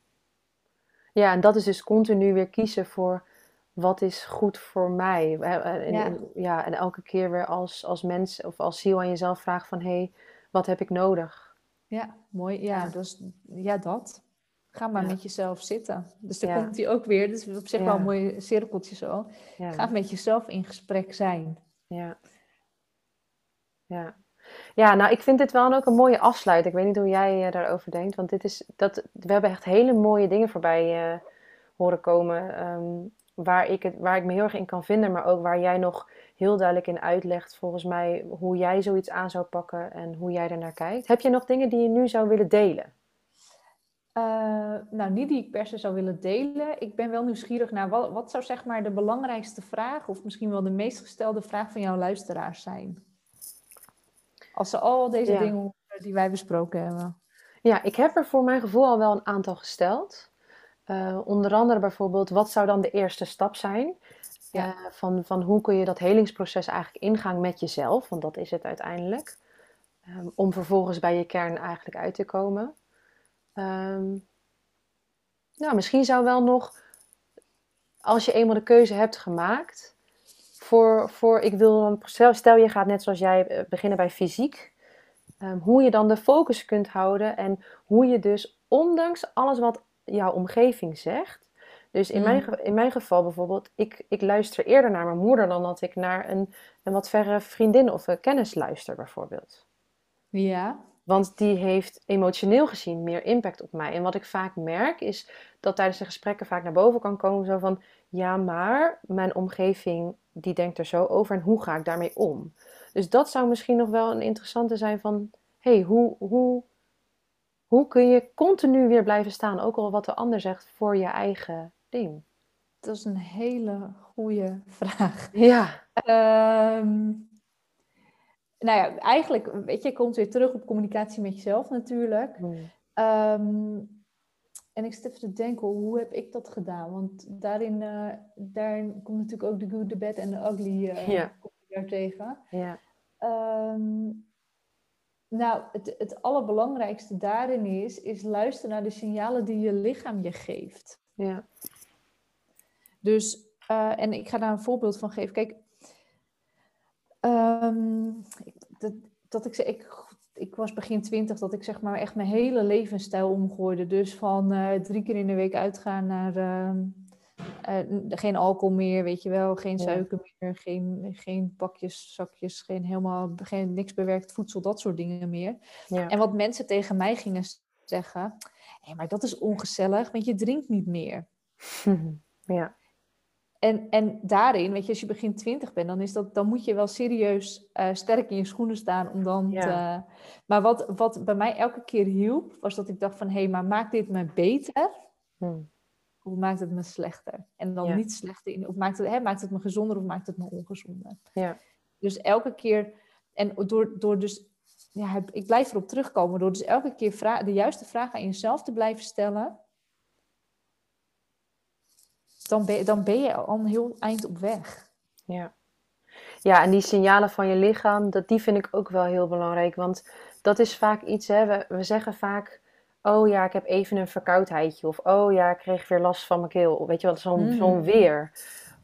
ja, en dat is dus continu weer kiezen voor wat is goed voor mij. En, ja. En, ja, en elke keer weer als, als mens of als ziel aan jezelf vragen van hé, hey, wat heb ik nodig? Ja, mooi. Ja, Dus, ja dat. Ga maar met jezelf zitten. Dus daar komt hij ook weer. Dus op zich wel een mooi cirkeltje zo. Ga met jezelf in gesprek zijn. Ja. Ja. Ja, nou, ik vind dit wel ook een mooie afsluiting. Ik weet niet hoe jij uh, daarover denkt. Want dit is, dat, we hebben echt hele mooie dingen voorbij uh, horen komen. Um, waar, ik het, waar ik me heel erg in kan vinden. Maar ook waar jij nog heel duidelijk in uitlegt, volgens mij, hoe jij zoiets aan zou pakken en hoe jij er naar kijkt. Heb je nog dingen die je nu zou willen delen? Uh, nou, niet die ik per se zou willen delen. Ik ben wel nieuwsgierig naar wat, wat zou zeg maar de belangrijkste vraag, of misschien wel de meest gestelde vraag van jouw luisteraars zijn? Als ze al deze dingen die wij besproken hebben. Ja, ik heb er voor mijn gevoel al wel een aantal gesteld. Uh, onder andere bijvoorbeeld, wat zou dan de eerste stap zijn? Ja. Eh, van, van hoe kun je dat helingsproces eigenlijk ingaan met jezelf, want dat is het uiteindelijk. Um, om vervolgens bij je kern eigenlijk uit te komen. Um, nou, misschien zou wel nog, als je eenmaal de keuze hebt gemaakt, voor, voor ik wil dan, stel je gaat net zoals jij eh, beginnen bij fysiek, um, hoe je dan de focus kunt houden en hoe je dus ondanks alles wat jouw omgeving zegt. Dus in, mijn, Mm. in mijn geval bijvoorbeeld, ik, ik luister eerder naar mijn moeder dan dat ik naar een, een wat verre vriendin of een kennis luister, bijvoorbeeld. Ja. Want die heeft emotioneel gezien meer impact op mij. En wat ik vaak merk is dat tijdens de gesprekken vaak naar boven kan komen zo van... Ja, maar mijn omgeving die denkt er zo over en hoe ga ik daarmee om? Dus dat zou misschien nog wel een interessante zijn van... Hé, hey, hoe, hoe, hoe kun je continu weer blijven staan? Ook al wat de ander zegt voor je eigen ding. Dat is een hele goede vraag. Ja. Ehm, nou ja, eigenlijk, weet je, komt weer terug op communicatie met jezelf natuurlijk. Ehm, en ik zit even te denken, hoe heb ik dat gedaan? Want daarin, eh, daarin komt natuurlijk ook de good, de bad en de ugly je daar tegen. Ja. Ehm, nou, het, het allerbelangrijkste daarin is, is luisteren naar de signalen die je lichaam je geeft. Ja. Dus, eh, en ik ga daar een voorbeeld van geven. Kijk, ehm, ik- dat, dat ik, ze- ik, ik was begin twintig, dat ik zeg maar echt mijn hele levensstijl omgooide. Dus van eh, drie keer in de week uitgaan naar ehm, eh, geen alcohol meer, weet je wel, geen suiker meer, geen, geen pakjes, zakjes, geen helemaal, geen, niks bewerkt voedsel, dat soort dingen meer. Ja. En wat mensen tegen mij gingen zeggen, hé, maar dat is ongezellig, want je drinkt niet meer. (laughs) Ja. En, en daarin, weet je, als je begin twintig bent, dan, is dat, dan moet je wel serieus eh, sterk in je schoenen staan om dan Ja. te... Maar wat, wat bij mij elke keer hielp, was dat ik dacht van... hé, hey, maar maakt dit me beter Hmm. Of maakt het me slechter? En dan Ja. niet slechter in... Of maakt het, hè, maakt het me gezonder of maakt het me ongezonder? Ja. Dus elke keer... En door, door dus... Ja, ik blijf erop terugkomen. Door dus elke keer de juiste vraag aan jezelf te blijven stellen... Dan ben, je- dan ben je al een heel eind op weg. Ja. Ja, en die signalen van je lichaam, dat, die vind ik ook wel heel belangrijk. Want dat is vaak iets, hè, we, we zeggen vaak, oh ja, ik heb even een verkoudheidje. Of oh ja, ik kreeg weer last van mijn keel. Weet je wat, zo'n Mm. zo'n weer.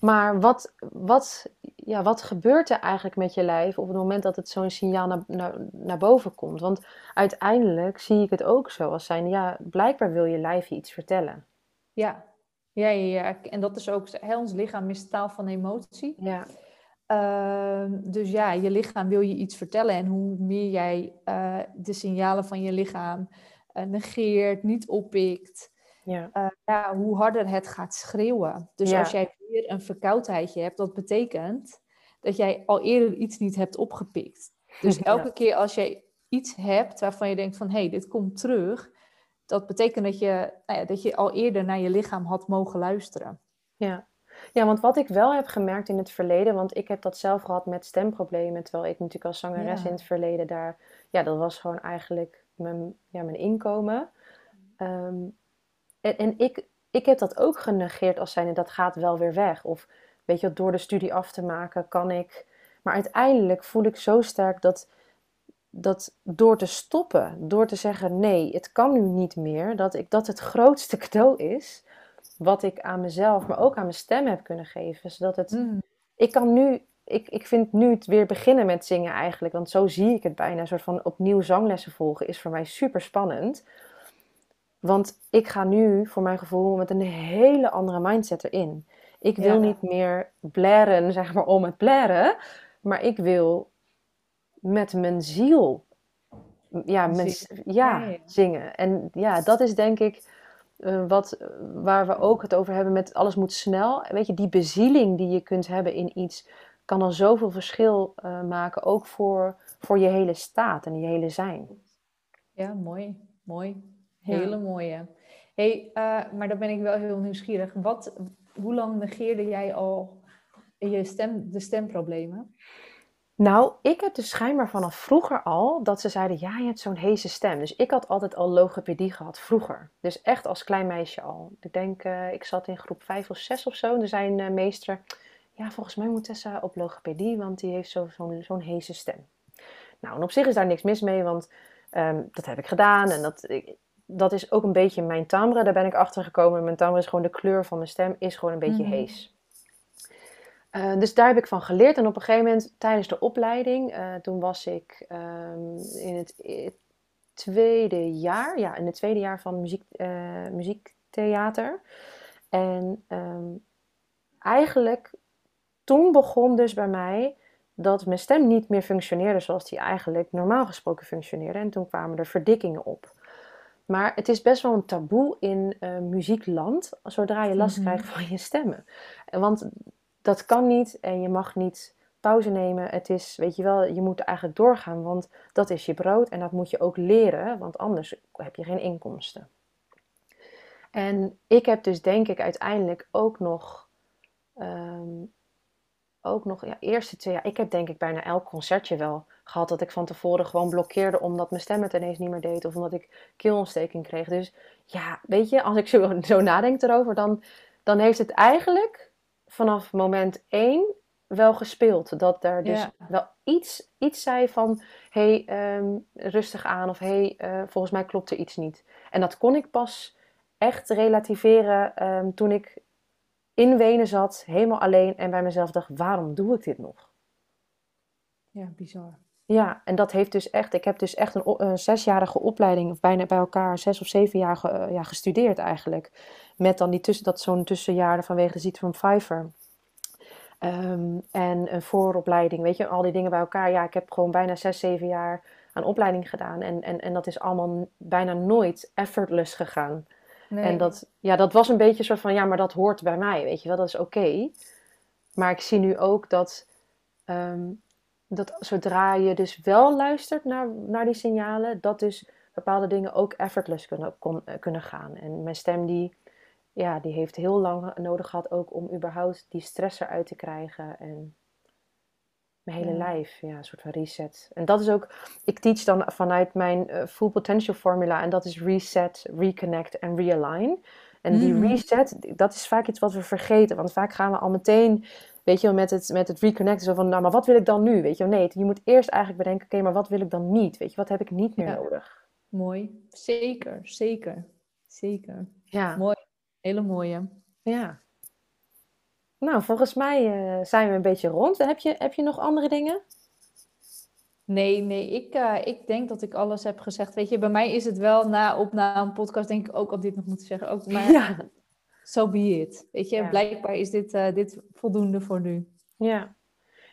Maar wat, wat, ja, wat gebeurt er eigenlijk met je lijf op het moment dat het zo'n signaal naar, naar, naar boven komt? Want uiteindelijk zie ik het ook zo als zijn, ja, blijkbaar wil je lijf je iets vertellen. Ja. Ja, ja, ja. En dat is ook, hè, ons lichaam is taal van emotie. Ja, Ehm, dus ja, je lichaam wil je iets vertellen. En hoe meer jij eh, de signalen van je lichaam negeert, niet oppikt, ja, eh, ja, hoe harder het gaat schreeuwen. Dus Ja. als jij weer een verkoudheidje hebt, dat betekent dat jij al eerder iets niet hebt opgepikt. Dus (laughs) Ja. elke keer als je iets hebt waarvan je denkt van, hé, hey, dit komt terug, dat betekent dat je, nou ja, dat je al eerder naar je lichaam had mogen luisteren. Ja. ja, want wat ik wel heb gemerkt in het verleden, want ik heb dat zelf gehad met stemproblemen, terwijl ik natuurlijk als zangeres in het verleden daar, ja, dat was gewoon eigenlijk mijn, ja, mijn inkomen. Ehm, en en ik, ik heb dat ook genegeerd als zijnde, dat gaat wel weer weg. Of weet je, door de studie af te maken kan ik. Maar uiteindelijk voel ik zo sterk dat, dat door te stoppen, door te zeggen nee, het kan nu niet meer, dat, ik, dat het grootste (laughs) cadeau is wat ik aan mezelf, maar ook aan mijn stem heb kunnen geven. Zodat het, Mm. ik kan nu, ik, ik vind nu het weer beginnen met zingen eigenlijk, want zo zie ik het bijna. Een soort van opnieuw zanglessen volgen is voor mij super spannend. Want ik ga nu, voor mijn gevoel, met een hele andere mindset erin. Ik wil Ja. niet meer blaren, zeg maar, om het blaren. Maar ik wil met mijn ziel ja, met, Zingen. ja, Ja, ja. zingen. En ja, dat is denk ik eh, wat, waar we ook het over hebben met alles moet snel. Weet je, die bezieling die je kunt hebben in iets kan dan zoveel verschil eh, maken. Ook voor, voor je hele staat en je hele zijn. Ja, mooi. Mooi. Ja. Hele mooie. hey, eh, maar dan ben ik wel heel nieuwsgierig. Wat, hoe lang negeerde jij al je stem, de stemproblemen? Nou, ik heb dus schijnbaar vanaf vroeger al dat ze zeiden: ja, je hebt zo'n heese stem. Dus ik had altijd al logopedie gehad vroeger. Dus echt als klein meisje al. Ik denk, eh, ik zat in groep 5 of 6 of zo. En er zei een eh, meester: ja, volgens mij moet Tessa op logopedie, want die heeft zo- zo'n zo'n heese stem. Nou, en op zich is daar niks mis mee, want ehm, dat heb ik gedaan. En dat, ik- dat is ook een beetje mijn timbre. Daar ben ik achter gekomen. Mijn timbre is gewoon de kleur van mijn stem, is gewoon een beetje Mhm. hees. Eh, dus daar heb ik van geleerd. En op een gegeven moment tijdens de opleiding, eh, toen was ik ehm, in het, tweede jaar, ja, in het tweede jaar van muziek, uh, muziektheater. En ehm, eigenlijk toen begon dus bij mij dat mijn stem niet meer functioneerde zoals die eigenlijk normaal gesproken functioneerde. En toen kwamen er verdikkingen op. Maar het is best wel een taboe in uh, muziekland zodra je last mhm. krijgt van je stemmen. Want dat kan niet en je mag niet pauze nemen. Het is, weet je wel, je moet eigenlijk doorgaan, want dat is je brood en dat moet je ook leren, want anders heb je geen inkomsten. En ik heb dus denk ik uiteindelijk ook nog, um, ook nog, ja, eerste twee jaar, ik heb denk ik bijna elk concertje wel gehad dat ik van tevoren gewoon blokkeerde omdat mijn stem het ineens niet meer deed of omdat ik keelontsteking kreeg. Dus ja, weet je, als ik zo, (laughs) zo nadenk erover, dan, dan heeft het eigenlijk vanaf moment één wel gespeeld. Dat er dus wel iets, iets zei van, hé, hey, ehm, rustig aan of hé, hey, uh, volgens mij klopt er iets niet. En dat kon ik pas echt relativeren ehm, toen ik in Wenen zat, helemaal alleen en bij mezelf dacht, waarom doe ik dit nog? Ja, bizar. Ja, en dat heeft dus echt, ik heb dus echt een, een zesjarige opleiding, of bijna bij elkaar zes of zeven jaar uh, ja, gestudeerd eigenlijk. Met dan die tussen, dat zo'n tussenjaren vanwege de ziekte van Pfeiffer. Um, en een vooropleiding, weet je, al die dingen bij elkaar. Ja, ik heb gewoon bijna zes, zeven jaar aan opleiding gedaan. En, en, en dat is allemaal bijna nooit effortless gegaan. En dat, ja, dat was een beetje soort van, ja, maar dat hoort bij mij, weet je wel, dat is oké. Maar ik zie nu ook dat um, dat zodra je dus wel luistert naar, naar die signalen, dat dus bepaalde dingen ook effortless kunnen, eh, kunnen gaan. En mijn stem die, ja, die heeft heel lang nodig gehad ook om überhaupt die stress eruit te krijgen. En mijn hele lijf, ja, een soort van reset. En dat is ook, ik teach dan vanuit mijn uh, Full Potential Formula en dat is reset, reconnect en realign. En die mm. reset, dat is vaak iets wat we vergeten. Want vaak gaan we al meteen Weet je wel, met het, met het reconnecten. Zo van, nou, maar wat wil ik dan nu? Weet je wel, nee, je moet eerst eigenlijk bedenken, oké, maar wat wil ik dan niet? Weet je, wat heb ik niet meer nodig? Mooi. Zeker, zeker. Zeker. Ja. Mooi. Hele mooie. Ja. Nou, volgens mij uh, zijn we een beetje rond. Heb je, heb je nog andere dingen? Nee, nee, ik, uh, ik denk dat ik alles heb gezegd. Weet je, bij mij is het wel na opname podcast, denk ik ook al dit nog moeten zeggen. Ook, maar ja so be it. Weet je, blijkbaar is dit, uh, dit voldoende voor nu. Ja,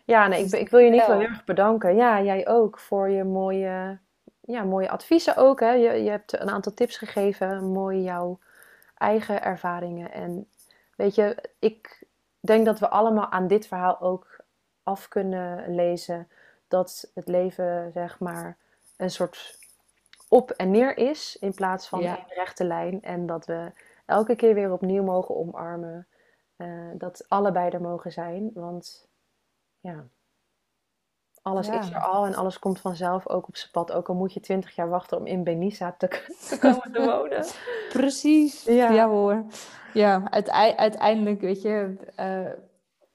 ja nee, ik, ik wil je niet wel heel erg bedanken. Ja, jij ook voor je mooie, ja, mooie adviezen ook. Hè. Je, je hebt een aantal tips gegeven, mooi jouw eigen ervaringen. En weet je, ik denk dat we allemaal aan dit verhaal ook af kunnen lezen dat het leven, zeg maar, een soort op en neer is in plaats van ja. een rechte lijn. En dat we elke keer weer opnieuw mogen omarmen. Uh, dat allebei er mogen zijn. Want ja, alles is er al en alles komt vanzelf ook op zijn pad. Ook al moet je twintig jaar wachten om in Benissa te, (laughs) komen te (laughs) wonen. Precies, ja. ja hoor. Ja, uiteindelijk weet je, uh,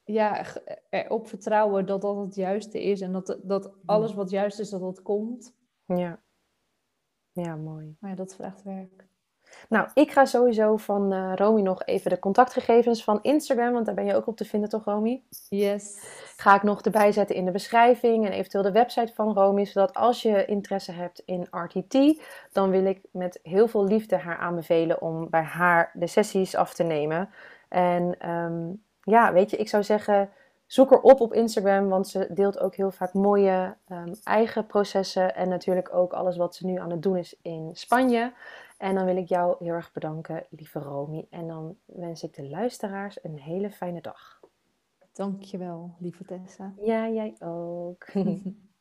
ja, erop vertrouwen dat dat het juiste is. En dat, dat alles wat juist is, dat dat komt. Ja. Ja, mooi. Maar ja, dat vraagt werk. Nou, ik ga sowieso van uh, Romy nog even de contactgegevens van Instagram, want daar ben je ook op te vinden, toch, Romy? Yes. Ga ik nog erbij zetten in de beschrijving en eventueel de website van Romy, zodat als je interesse hebt in RTT, dan wil ik met heel veel liefde haar aanbevelen om bij haar de sessies af te nemen. En um, ja, weet je, ik zou zeggen, zoek haar op op Instagram, want ze deelt ook heel vaak mooie um, eigen processen en natuurlijk ook alles wat ze nu aan het doen is in Spanje. En dan wil ik jou heel erg bedanken, lieve Romy. En dan wens ik de luisteraars een hele fijne dag. Dankjewel, lieve Tessa. Ja, jij ook. (laughs)